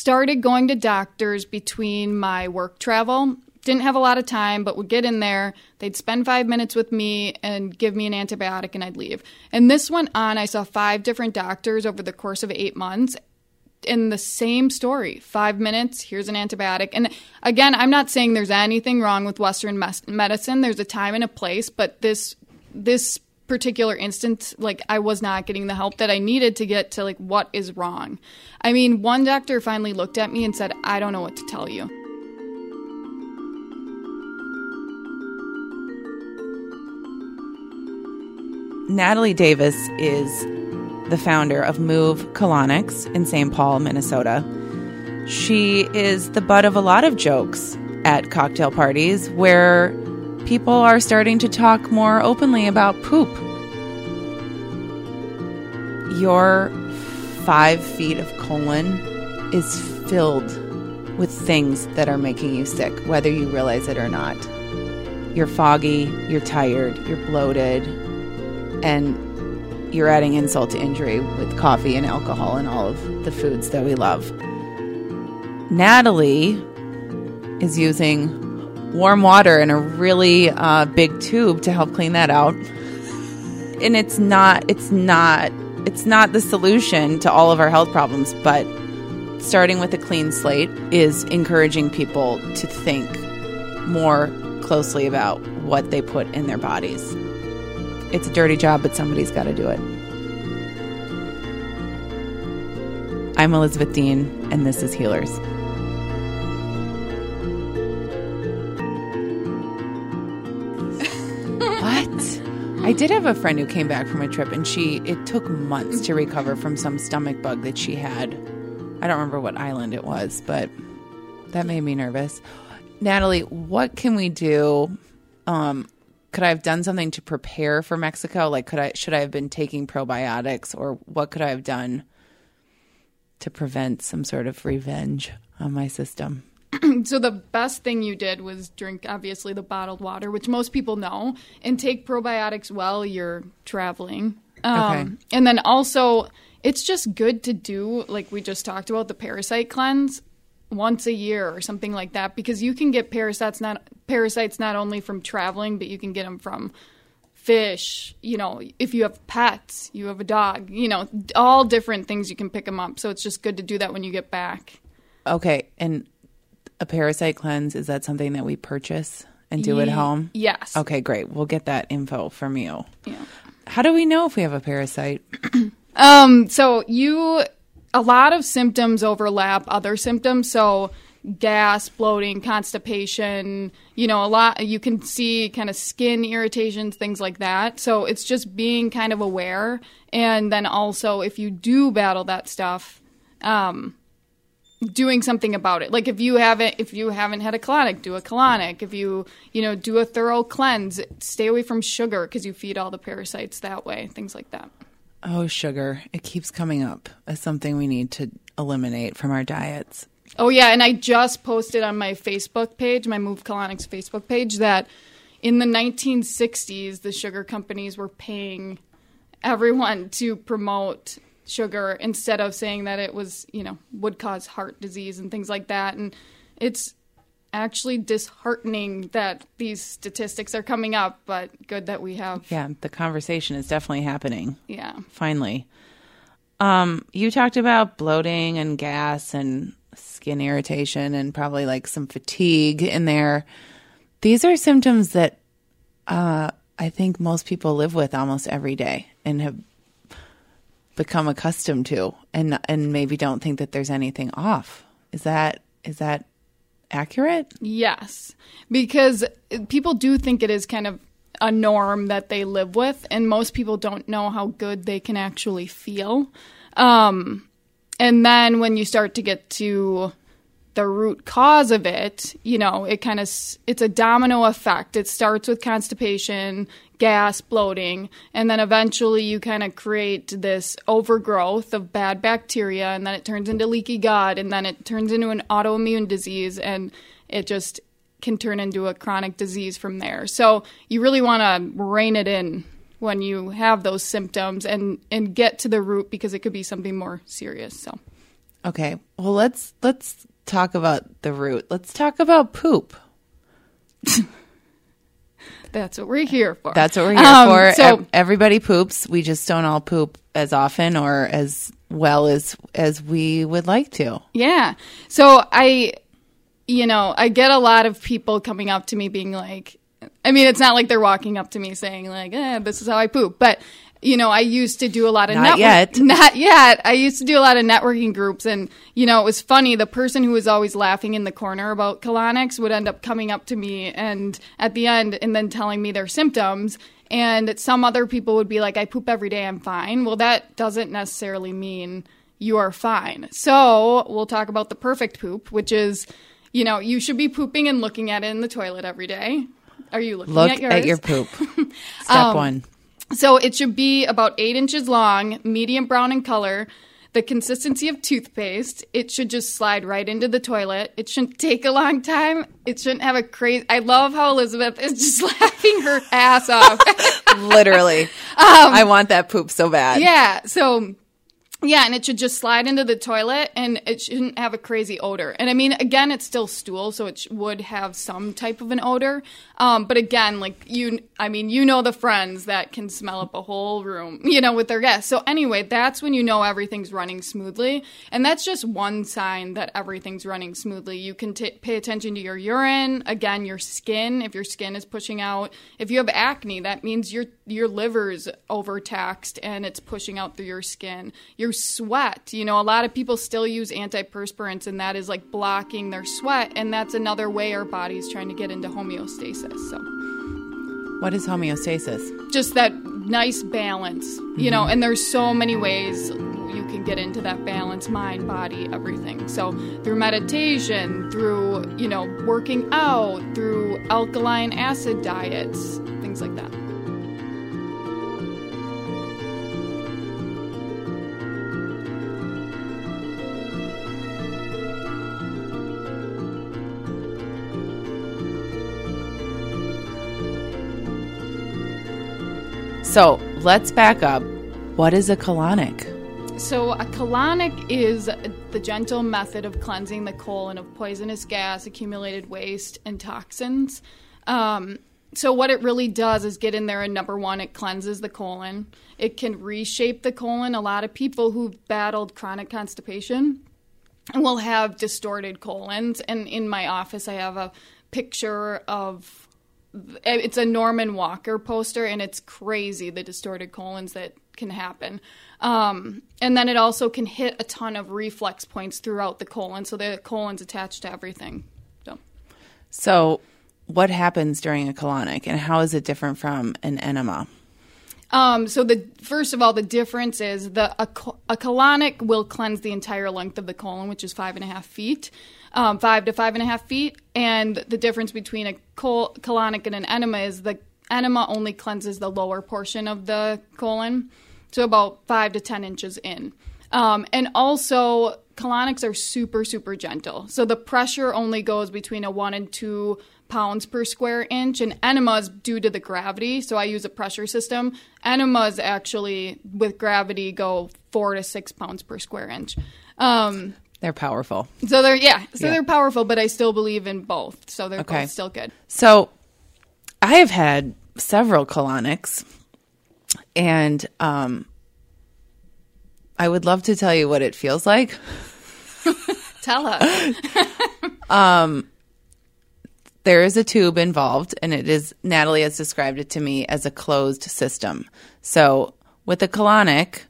started going to doctors between my work travel. Didn't have a lot of time, but would get in there. They'd spend five minutes with me and give me an antibiotic, and I'd leave. And this went on. I saw five different doctors over the course of eight months, in the same story five minutes here's an antibiotic and again i'm not saying there's anything wrong with western mes- medicine there's a time and a place but this this particular instance like i was not getting the help that i needed to get to like what is wrong i mean one doctor finally looked at me and said i don't know what to tell you natalie davis is the founder of Move Colonics in St. Paul, Minnesota. She is the butt of a lot of jokes at cocktail parties where people are starting to talk more openly about poop. Your five feet of colon is filled with things that are making you sick, whether you realize it or not. You're foggy, you're tired, you're bloated, and you're adding insult to injury with coffee and alcohol and all of the foods that we love. Natalie is using warm water in a really uh, big tube to help clean that out. And it's not, it's not, it's not the solution to all of our health problems, but starting with a clean slate is encouraging people to think more closely about what they put in their bodies. It's a dirty job, but somebody's got to do it. I'm Elizabeth Dean, and this is Healers. I did have a friend who came back from a trip, and she it took months to recover from some stomach bug that she had. I don't remember what island it was, but that made me nervous. Natalie, what can we do? Um, could I have done something to prepare for Mexico? Like, could I should I have been taking probiotics, or what could I have done to prevent some sort of revenge on my system? so the best thing you did was drink obviously the bottled water, which most people know, and take probiotics while you're traveling. Um, okay. And then also, it's just good to do like we just talked about the parasite cleanse once a year or something like that because you can get parasites not parasites not only from traveling but you can get them from fish you know if you have pets you have a dog you know all different things you can pick them up so it's just good to do that when you get back okay and a parasite cleanse is that something that we purchase and do at home? yes. Okay great. We'll get that info from you. Yeah. How do we know if we have a parasite? Um so you a lot of symptoms overlap other symptoms. So gas, bloating, constipation, you know, a lot you can see kind of skin irritations, things like that. So it's just being kind of aware. And then also if you do battle that stuff, um, doing something about it. Like if you haven't if you haven't had a colonic, do a colonic. If you, you know, do a thorough cleanse, stay away from sugar because you feed all the parasites that way, things like that. Oh, sugar. It keeps coming up as something we need to eliminate from our diets. Oh, yeah. And I just posted on my Facebook page, my Move Colonics Facebook page, that in the 1960s, the sugar companies were paying everyone to promote sugar instead of saying that it was, you know, would cause heart disease and things like that. And it's actually disheartening that these statistics are coming up, but good that we have. Yeah, the conversation is definitely happening. Yeah. Finally. Um, you talked about bloating and gas and skin irritation and probably like some fatigue in there. These are symptoms that uh, I think most people live with almost every day and have become accustomed to and and maybe don't think that there's anything off. Is that is that accurate? Yes, because people do think it is kind of a norm that they live with, and most people don't know how good they can actually feel. Um, and then when you start to get to the root cause of it, you know, it kind of it's a domino effect. It starts with constipation, gas, bloating, and then eventually you kind of create this overgrowth of bad bacteria, and then it turns into leaky gut, and then it turns into an autoimmune disease, and it just can turn into a chronic disease from there. So you really want to rein it in when you have those symptoms and and get to the root because it could be something more serious. So Okay. Well, let's let's talk about the root. Let's talk about poop. That's what we're here for. That's what we're here Um, for. So, Ev- Everybody poops. We just don't all poop as often or as well as as we would like to. Yeah. So I, you know, I get a lot of people coming up to me being like, I mean, it's not like they're walking up to me saying like, eh, "This is how I poop," but you know, I used to do a lot of Not network- yet. Not yet. I used to do a lot of networking groups, and you know, it was funny. The person who was always laughing in the corner about colonics would end up coming up to me and at the end, and then telling me their symptoms. And some other people would be like, "I poop every day. I'm fine." Well, that doesn't necessarily mean you are fine. So we'll talk about the perfect poop, which is, you know, you should be pooping and looking at it in the toilet every day. Are you looking Look at yours? at your poop. Step Um, one. So it should be about eight inches long, medium brown in color, the consistency of toothpaste. It should just slide right into the toilet. It shouldn't take a long time. It shouldn't have a crazy. I love how Elizabeth is just laughing her ass off. Literally. I want that poop so bad. Um, yeah. So. Yeah, and it should just slide into the toilet, and it shouldn't have a crazy odor. And I mean, again, it's still stool, so it sh- would have some type of an odor. Um, but again, like you, I mean, you know the friends that can smell up a whole room, you know, with their guests. So anyway, that's when you know everything's running smoothly, and that's just one sign that everything's running smoothly. You can t- pay attention to your urine, again, your skin. If your skin is pushing out, if you have acne, that means your your liver's overtaxed and it's pushing out through your skin. Your sweat, you know, a lot of people still use antiperspirants and that is like blocking their sweat and that's another way our body's trying to get into homeostasis. So, What is homeostasis? just that nice balance, you know, mm-hmm. and there's so many ways you can get into that balance mind, body, everything. So, through meditation, through, you know, working out, through alkaline acid diets, things like that. So let's back up. What is a colonic? So, a colonic is the gentle method of cleansing the colon of poisonous gas, accumulated waste, and toxins. Um, so, what it really does is get in there, and number one, it cleanses the colon. It can reshape the colon. A lot of people who've battled chronic constipation will have distorted colons. And in my office, I have a picture of it's a Norman Walker poster, and it's crazy the distorted colons that can happen. Um, and then it also can hit a ton of reflex points throughout the colon, so the colon's attached to everything. So, So, what happens during a colonic and how is it different from an enema? um, so the first of all, the difference is the a, a colonic will cleanse the entire length of the colon, which is five and a half feet, um, five to five and a half feet. And the difference between a col- colonic and an enema is the enema only cleanses the lower portion of the colon, so about five to ten inches in. Um, and also, colonics are super, super gentle. So the pressure only goes between a one and two pounds per square inch. And enemas, due to the gravity, so I use a pressure system, enemas actually, with gravity, go four to six pounds per square inch. Um, They're powerful. so they're, yeah, so Yeah. they're powerful, but I still believe in both. So they're Okay. both still good. So, I have had several colonics, and um, I would love to tell you what it feels like. Tell us. Um, there is a tube involved, and it is Natalie has described it to me as a closed system. So, with a colonic,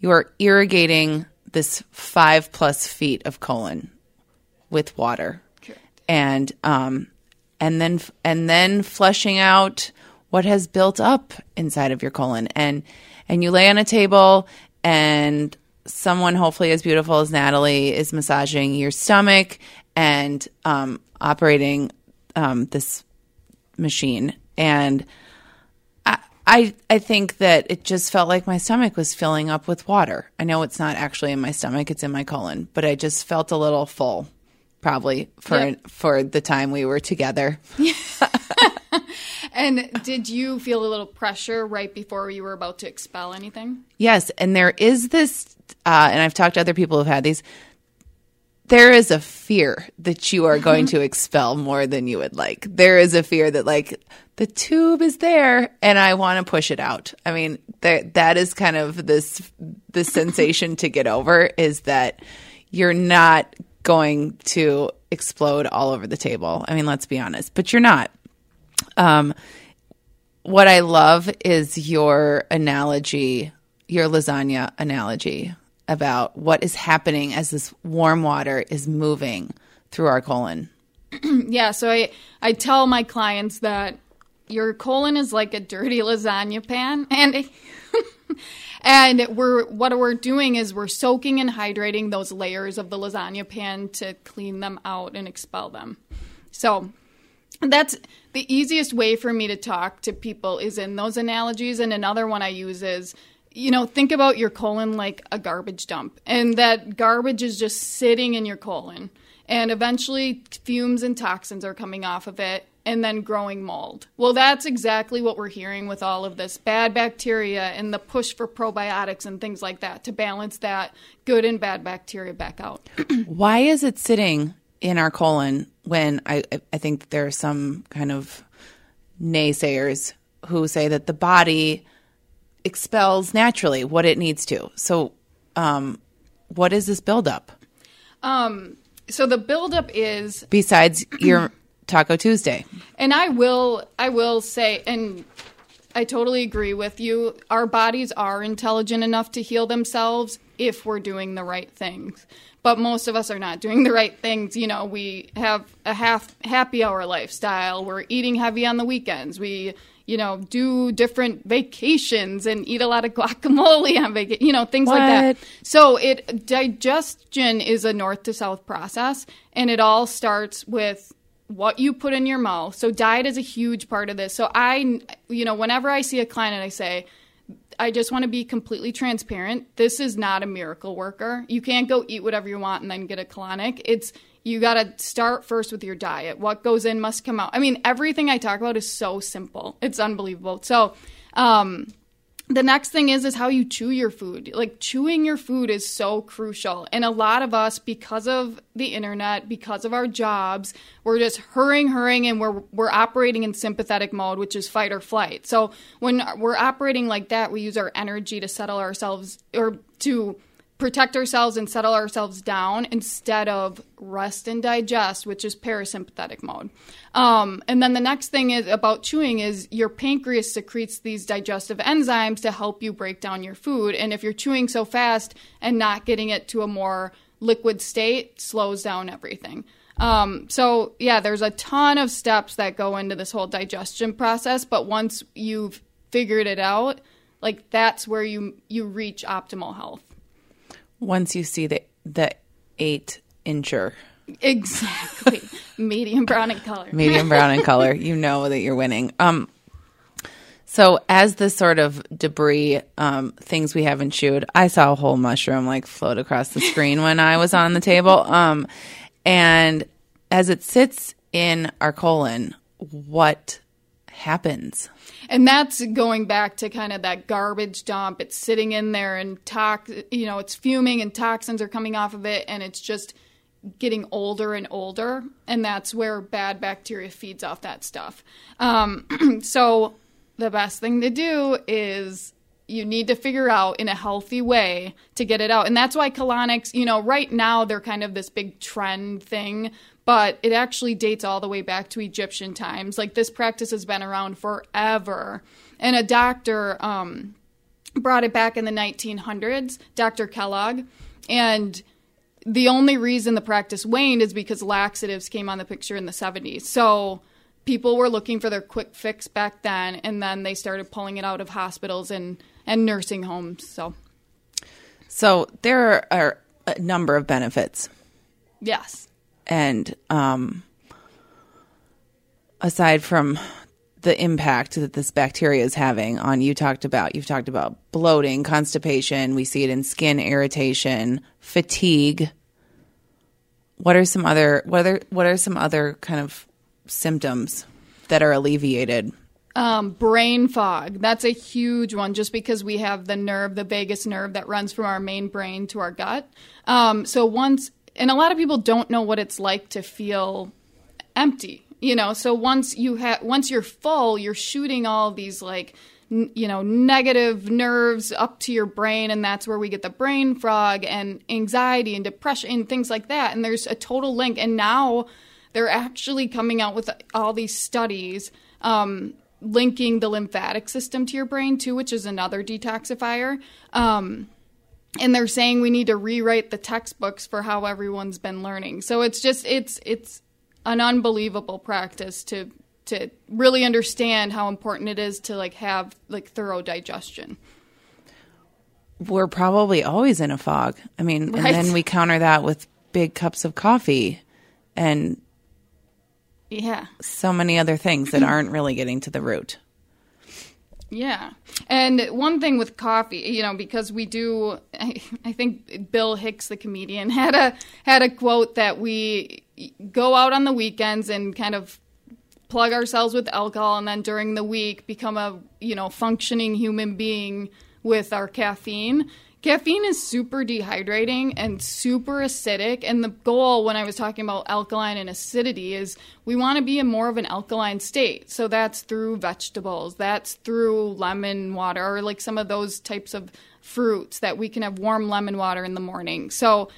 you are irrigating this five plus feet of colon with water, Correct. and um, and then and then flushing out what has built up inside of your colon, and and you lay on a table, and someone hopefully as beautiful as Natalie is massaging your stomach and um, operating um, this machine, and I I think that it just felt like my stomach was filling up with water. I know it's not actually in my stomach; it's in my colon, but I just felt a little full, probably for Yep. for the time we were together. And did you feel a little pressure right before you were about to expel anything? Yes, and there is this, uh, and I've talked to other people who've had these. there is a fear that you are going to expel more than you would like. There is a fear that like the tube is there and I want to push it out. I mean, that that is kind of this the sensation to get over is that you're not going to explode all over the table. I mean, let's be honest, but you're not. Um, what I love is your analogy, your lasagna analogy about what is happening as this warm water is moving through our colon. Yeah, so I I tell my clients that your colon is like a dirty lasagna pan and and we're what we're doing is we're soaking and hydrating those layers of the lasagna pan to clean them out and expel them. So that's the easiest way for me to talk to people is in those analogies and another one I use is you know, think about your colon like a garbage dump, and that garbage is just sitting in your colon. And eventually, fumes and toxins are coming off of it and then growing mold. Well, that's exactly what we're hearing with all of this bad bacteria and the push for probiotics and things like that to balance that good and bad bacteria back out. Why is it sitting in our colon when I, I think there are some kind of naysayers who say that the body expels naturally what it needs to. So, um, what is this buildup? Um, so the buildup is besides your Taco Tuesday, and I will, I will say, and I totally agree with you. Our bodies are intelligent enough to heal themselves if we're doing the right things. But most of us are not doing the right things. You know, we have a half happy hour lifestyle. We're eating heavy on the weekends. We you know, do different vacations and eat a lot of guacamole on vacation, you know, things what? like that. So it digestion is a north to south process and it all starts with what you put in your mouth. So diet is a huge part of this. So I you know, whenever I see a client and I say I just want to be completely transparent. This is not a miracle worker. You can't go eat whatever you want and then get a colonic. It's you got to start first with your diet. What goes in must come out. I mean, everything I talk about is so simple. It's unbelievable. So, um, the next thing is is how you chew your food. Like chewing your food is so crucial. And a lot of us because of the internet, because of our jobs, we're just hurrying, hurrying and we're we're operating in sympathetic mode, which is fight or flight. So when we're operating like that, we use our energy to settle ourselves or to protect ourselves and settle ourselves down instead of rest and digest, which is parasympathetic mode. Um, and then the next thing is about chewing is your pancreas secretes these digestive enzymes to help you break down your food. And if you're chewing so fast and not getting it to a more liquid state, slows down everything. Um, so yeah, there's a ton of steps that go into this whole digestion process, but once you've figured it out, like that's where you you reach optimal health once you see the the eight incher. Exactly. Medium brown in color. Medium brown in color. You know that you're winning. Um so as the sort of debris um, things we haven't chewed, I saw a whole mushroom like float across the screen when I was on the table. Um, and as it sits in our colon, what happens? And that's going back to kind of that garbage dump. It's sitting in there and tox, you know, it's fuming and toxins are coming off of it, and it's just getting older and older, and that's where bad bacteria feeds off that stuff. Um, so the best thing to do is you need to figure out in a healthy way to get it out. And that's why colonics, you know, right now they're kind of this big trend thing, but it actually dates all the way back to Egyptian times. Like this practice has been around forever. And a doctor um, brought it back in the 1900s, Dr. Kellogg. And the only reason the practice waned is because laxatives came on the picture in the 70s. So people were looking for their quick fix back then, and then they started pulling it out of hospitals and, and nursing homes. So, so there are a number of benefits. Yes and um, aside from the impact that this bacteria is having on you talked about you've talked about bloating constipation we see it in skin irritation fatigue what are some other what are what are some other kind of symptoms that are alleviated um, brain fog. That's a huge one just because we have the nerve the vagus nerve that runs from our main brain to our gut. Um, so once and a lot of people don't know what it's like to feel empty. You know, so once you have once you're full, you're shooting all these like n- you know negative nerves up to your brain and that's where we get the brain fog and anxiety and depression and things like that. And there's a total link. And now they're actually coming out with all these studies um, linking the lymphatic system to your brain too, which is another detoxifier. Um, and they're saying we need to rewrite the textbooks for how everyone's been learning. So it's just it's it's an unbelievable practice to to really understand how important it is to like have like thorough digestion. We're probably always in a fog. I mean, Right. and then we counter that with big cups of coffee and Yeah. so many other things that aren't really getting to the root. Yeah. And one thing with coffee, you know, because we do I, I think Bill Hicks the comedian had a had a quote that we go out on the weekends and kind of plug ourselves with alcohol and then during the week become a, you know, functioning human being with our caffeine. Caffeine is super dehydrating and super acidic. And the goal when I was talking about alkaline and acidity is we want to be in more of an alkaline state. So that's through vegetables, that's through lemon water, or like some of those types of fruits that we can have warm lemon water in the morning. So,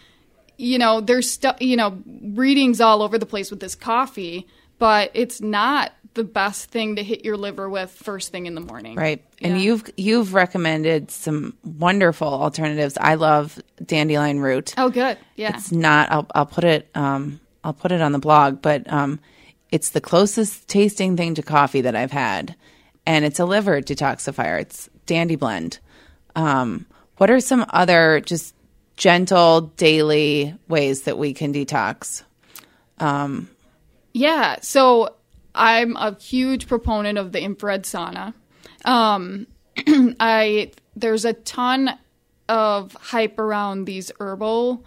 you know, there's stuff, you know, readings all over the place with this coffee, but it's not the best thing to hit your liver with first thing in the morning. Right. And you've you've recommended some wonderful alternatives. I love dandelion root. Oh, good. Yeah. It's not I'll I'll put it um I'll put it on the blog, but um it's the closest tasting thing to coffee that I've had. And it's a liver detoxifier. It's Dandy Blend. Um what are some other just gentle daily ways that we can detox? Um Yeah, so I'm a huge proponent of the infrared sauna. Um, I there's a ton of hype around these herbal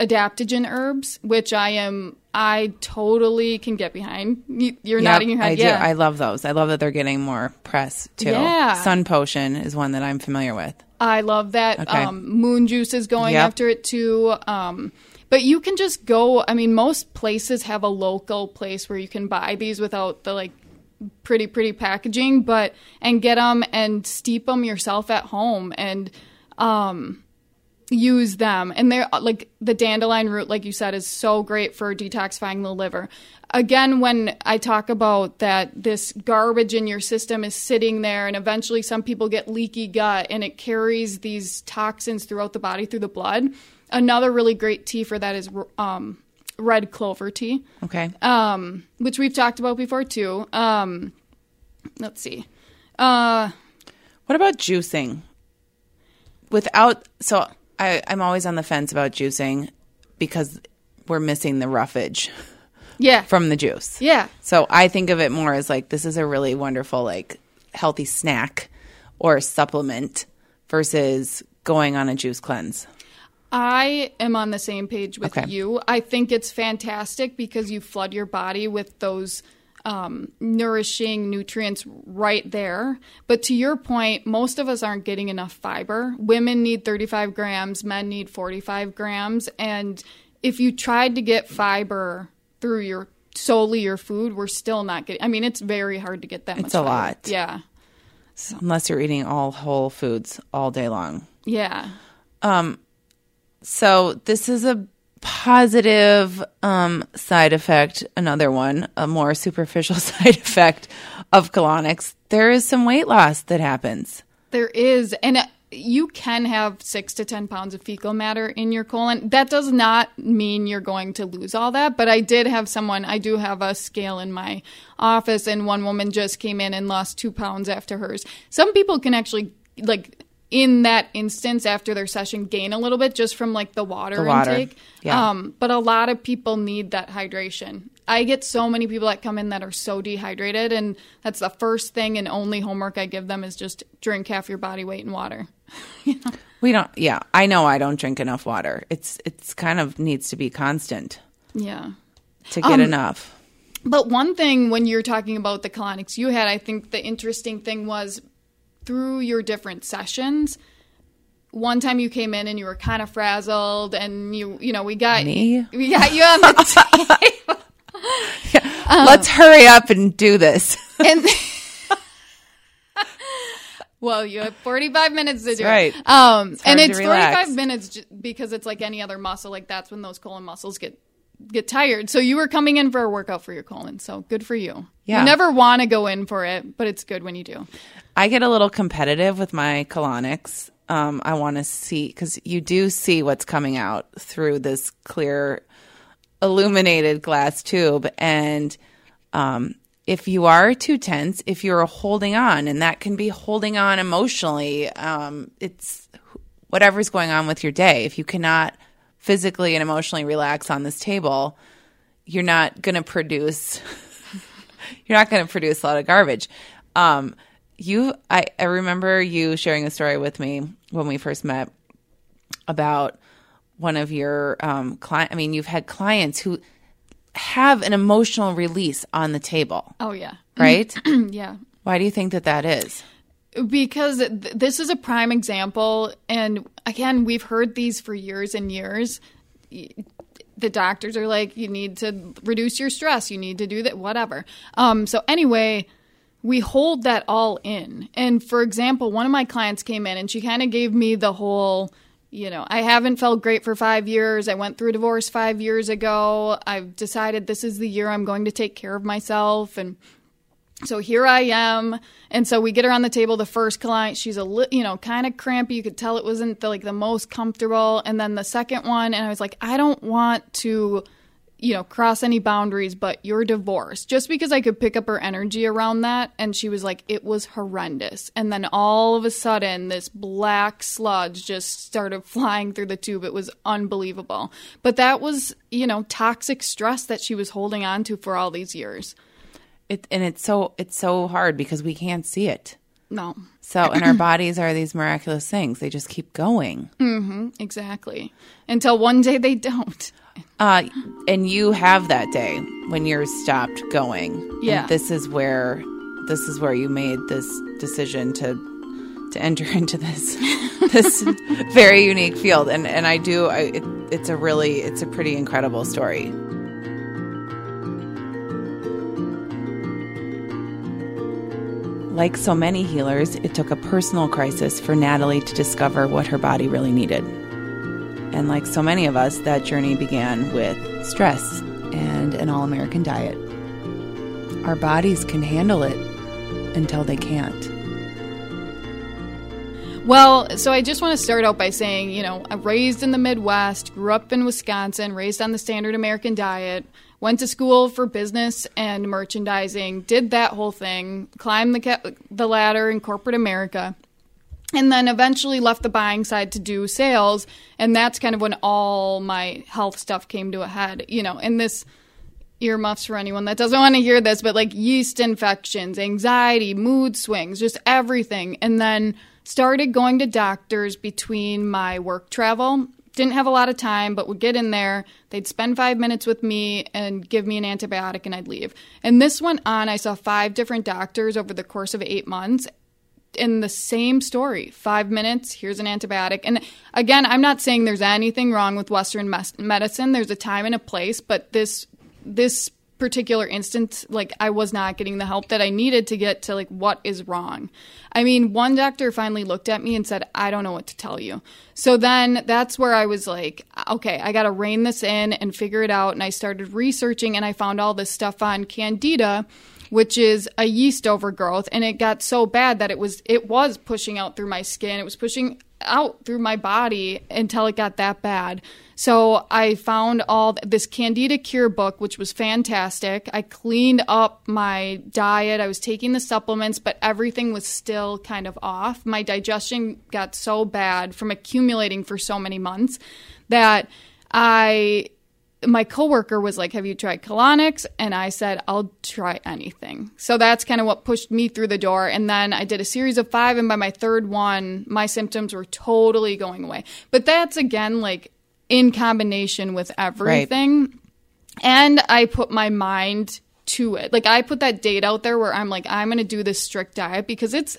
adaptogen herbs, which I am I totally can get behind. You- You're nodding your head. I do. yeah, I love those. I love that they're getting more press too. Yeah. Sun Potion is one that I'm familiar with. I love that. Okay. Um, Moon Juice is going Yep. after it too. Um, but you can just go. I mean, most places have a local place where you can buy these without the like pretty pretty packaging, but and get them and steep them yourself at home and um, use them. And they're like the dandelion root, like you said, is so great for detoxifying the liver. Again, when I talk about that this garbage in your system is sitting there, and eventually some people get leaky gut and it carries these toxins throughout the body through the blood. Another really great tea for that is um, red clover tea Okay. um, which we've talked about before too. Um, let's see. Uh, What about juicing? Without so I, I'm always on the fence about juicing because we're missing the roughage yeah, from the juice. yeah, So I think of it more as like this is a really wonderful like healthy snack or supplement versus going on a juice cleanse. I am on the same page with Okay. you. I think it's fantastic because you flood your body with those um, nourishing nutrients right there. But to your point, most of us aren't getting enough fiber. Women need 35 grams, men need 45 grams. And if you tried to get fiber through your solely your food, we're still not getting. I mean, it's very hard to get that much. It's a fiber. lot. Yeah, Unless you're eating all whole foods all day long. yeah. So this is a positive um, side effect. Another one, a more superficial side effect of colonics. There is some weight loss that happens. There is, and uh, you can have six to 10 pounds of fecal matter in your colon. That does not mean you're going to lose all that, but I did have someone, I do have a scale in my office, and one woman just came in and lost two pounds after hers. Some people can actually, like, in that instance after their session gain a little bit just from like the water, The water, intake yeah. um, but a lot of people need that hydration i get so many people that come in that are so dehydrated and that's the first thing and only homework i give them is just drink half your body weight in water We don't. Yeah, I know I don't drink enough water. It's it's kind of needs to be constant yeah to get enough. But one thing when you're talking about the colonics you had, I think the interesting thing was through your different sessions, one time you came in and you were kind of frazzled, and you you know we got Me? we got you on the table, Let's hurry up and do this. and well, you have forty five minutes to do right. it. Um, and it's 45 minutes j- because it's like any other muscle. Like that's when those colon muscles get get tired. So you were coming in for a workout for your colon. So good for you. Yeah. You never want to go in for it, but it's good when you do. I get a little competitive with my colonics. Um, I want to see because you do see what's coming out through this clear, illuminated glass tube, and um, if you are too tense, if you're holding on, and that can be holding on emotionally, um, it's whatever's going on with your day. If you cannot physically and emotionally relax on this table, you're not going to produce you're not going to produce a lot of garbage. Um, you, I, I remember you sharing a story with me when we first met about one of your um, client. I mean, you've had clients who have an emotional release on the table, Oh yeah, right? yeah. Why do you think that that is? because th- this is a prime example and again we've heard these for years and years the doctors are like you need to reduce your stress you need to do that whatever um, so anyway we hold that all in and for example one of my clients came in and she kind of gave me the whole you know i haven't felt great for five years i went through divorce five years ago i've decided this is the year i'm going to take care of myself and so here I am, and so we get her on the table. The first client, she's a li- you know kind of crampy. You could tell it wasn't the, like the most comfortable. And then the second one, and I was like, I don't want to, you know, cross any boundaries, but you're divorced. Just because I could pick up her energy around that, and she was like, it was horrendous. And then all of a sudden, this black sludge just started flying through the tube. It was unbelievable. But that was you know toxic stress that she was holding on to for all these years. It, and it's so it's so hard because we can't see it. No. So, and our bodies are these miraculous things; they just keep going. Mm-hmm, Exactly. Until one day they don't. Uh, and you have that day when you're stopped going. Yeah. And this is where this is where you made this decision to to enter into this this very unique field. And and I do. I, it, it's a really it's a pretty incredible story. Like so many healers, it took a personal crisis for Natalie to discover what her body really needed. And like so many of us, that journey began with stress and an all American diet. Our bodies can handle it until they can't. Well, so I just want to start out by saying, you know, I'm raised in the Midwest, grew up in Wisconsin, raised on the standard American diet, went to school for business and merchandising, did that whole thing, climbed the ca- the ladder in corporate America. And then eventually left the buying side to do sales and that's kind of when all my health stuff came to a head you know and this earmuffs for anyone that doesn't want to hear this but like yeast infections anxiety mood swings just everything and then started going to doctors between my work travel. Didn't have a lot of time but would get in there. They'd spend five minutes with me and give me an antibiotic and i'd leave. And this went on i saw five different doctors over the course of eight months in the same story. Five minutes here's an antibiotic. And again i'm not saying there's anything wrong with western mes- medicine. There's a time and a place but this this particular instance like i was not getting the help that i needed to get to like what is wrong. I mean one doctor finally looked at me and said i don't know what to tell you. So then that's where i was like okay i gotta rein this in and figure it out. And i started researching and i found all this stuff on candida which is a yeast overgrowth and it got so bad that it was it was pushing out through my skin. It was pushing out through my body until it got that bad. So i found all this candida cure book which was fantastic. I cleaned up my diet. I was taking the supplements but everything was still kind of off. My digestion got so bad from accumulating for so many months that i my coworker was like, "Have you tried colonics?" And I said, "I'll try anything." So that's kind of what pushed me through the door. And then I did a series of five, and by my third one, my symptoms were totally going away. But that's again like in combination with everything. And I put my mind to it. Like I put that date out there where I'm like, I'm going to do this strict diet because it's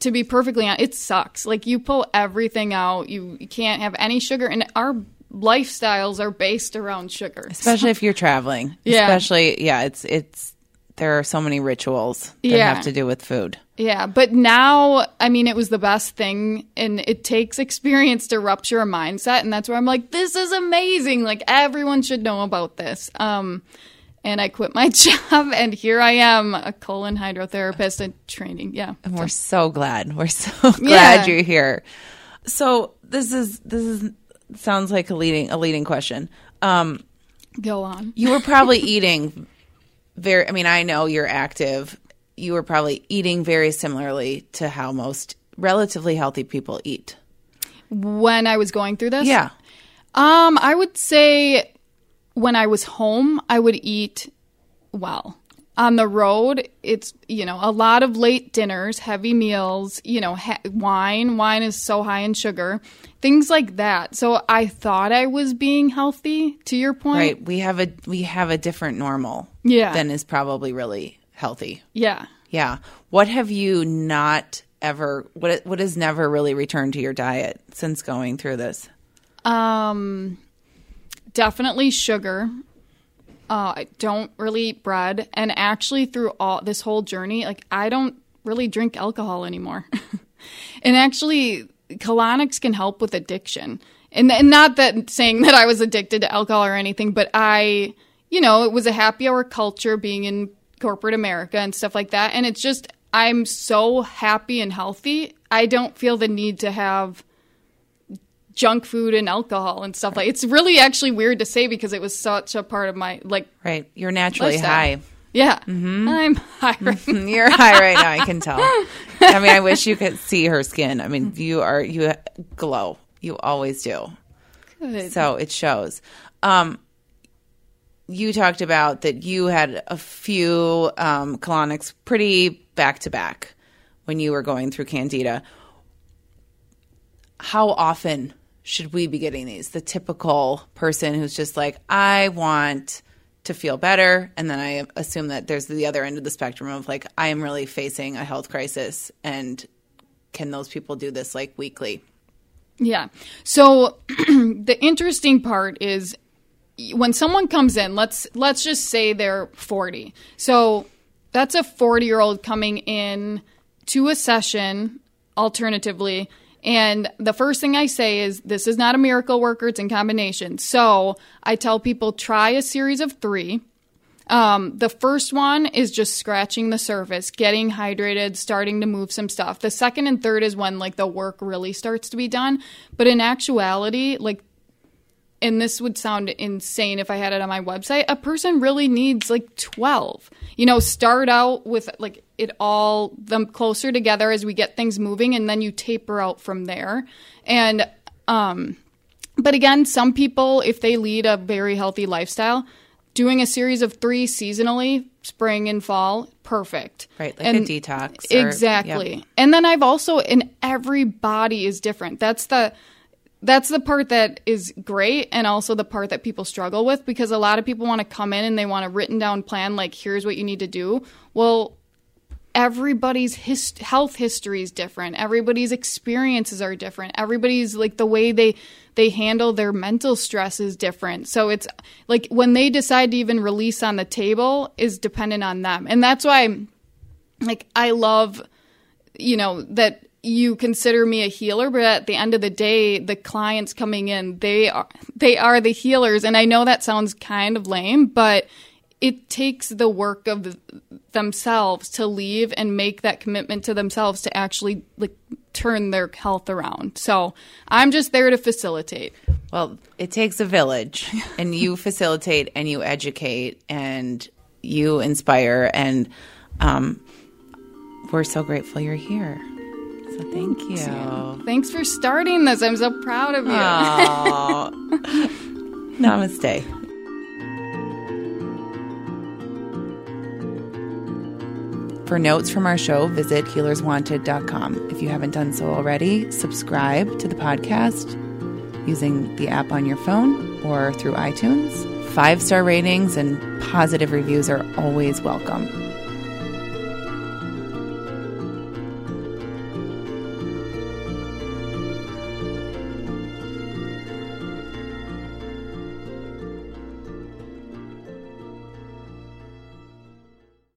to be perfectly honest, it sucks. Like you pull everything out, you, you can't have any sugar, and our lifestyles are based around sugar. especially if you're traveling. Yeah. Especially, yeah, it's it's there are so many rituals that Yeah. have to do with food. Yeah, but now, I mean, it was the best thing, and it takes experience to rupture a mindset, and that's where I'm like, this is amazing. Like everyone should know about this. Um, and I quit my job, and here I am, a colon hydrotherapist and training. Yeah, And we're so glad. We're so glad you're here. So this is this is sounds like a leading a leading question. Um, go on. you were probably eating very. I mean, I know you're active. You were probably eating very similarly to how most relatively healthy people eat. When I was going through this, Yeah. Um, I would say when I was home, I would eat well. On the road, it's, you know, a lot of late dinners, heavy meals, you know, ha- wine. Wine is so high in sugar, things like that. So I thought I was being healthy, to your point. Right. We have a we have a different normal. Yeah. Than is probably really healthy. Yeah. Yeah. What have you not ever what what has never really returned to your diet since going through this? Um, definitely sugar. Uh, I don't really eat bread, and actually, through all this whole journey, like I don't really drink alcohol anymore. and actually, colonics can help with addiction, and, and not that saying that I was addicted to alcohol or anything, but I, you know, it was a happy hour culture being in corporate America and stuff like that, and it's just I'm so happy and healthy. I don't feel the need to have junk food and alcohol and stuff like it's really actually weird to say because it was such a part of my like Right. You're naturally lifestyle. high. yeah i'm high right now. You're high right now, I can tell. I mean, I wish you could see her skin. I mean, you are you glow. You always do. Good. So it shows. Um, you talked about that you had a few um, colonics pretty back to back when you were going through Candida. How often should we be getting these? The typical person who's just like, I want to feel better. And then I assume that there's the other end of the spectrum of like, I am really facing a health crisis. And can those people do this like weekly? Yeah. So the interesting part is when someone comes in, let's let's just say they're 40. So that's a 40-year-old coming in to a session alternatively and the first thing I say is this is not a miracle worker, it's in combination. So I tell people try a series of 3. Um, the first one is just scratching the surface, getting hydrated, starting to move some stuff. The second and third is when like the work really starts to be done. But in actuality, like, and this would sound insane if I had it on my website, a person really needs like 12. You know, start out with like it all them closer together as we get things moving and then you taper out from there. And, um, but again, some people, if they lead a very healthy lifestyle, doing a series of three seasonally, spring and fall, perfect. Right, like And- a detox. or- exactly. Yep. And then I've also, and every body is different. That's the that's the part that is great and also the part that people struggle with because a lot of people want to come in and they want a written down plan like here's what you need to do. Well everybody's his- health history is different. Everybody's experiences are different. Everybody's like the way they they handle their mental stress is different. So it's like when they decide to even release on the table is dependent on them. And that's why like i love you know that you consider me a healer but at the end of the day the clients coming in they are they are the healers. And i know that sounds kind of lame but it takes the work of themselves to leave and make that commitment to themselves to actually like turn their health around. So i'm just there to facilitate. Well, it takes a village, and you facilitate and you educate and you inspire, and um, we're so grateful you're here. So thank you. thanks for starting this i'm so proud of you Namaste. For notes from our show, visit healerswanted.com. If you haven't done so already, subscribe to the podcast using the app on your phone or through iTunes. Five star ratings and positive reviews are always welcome.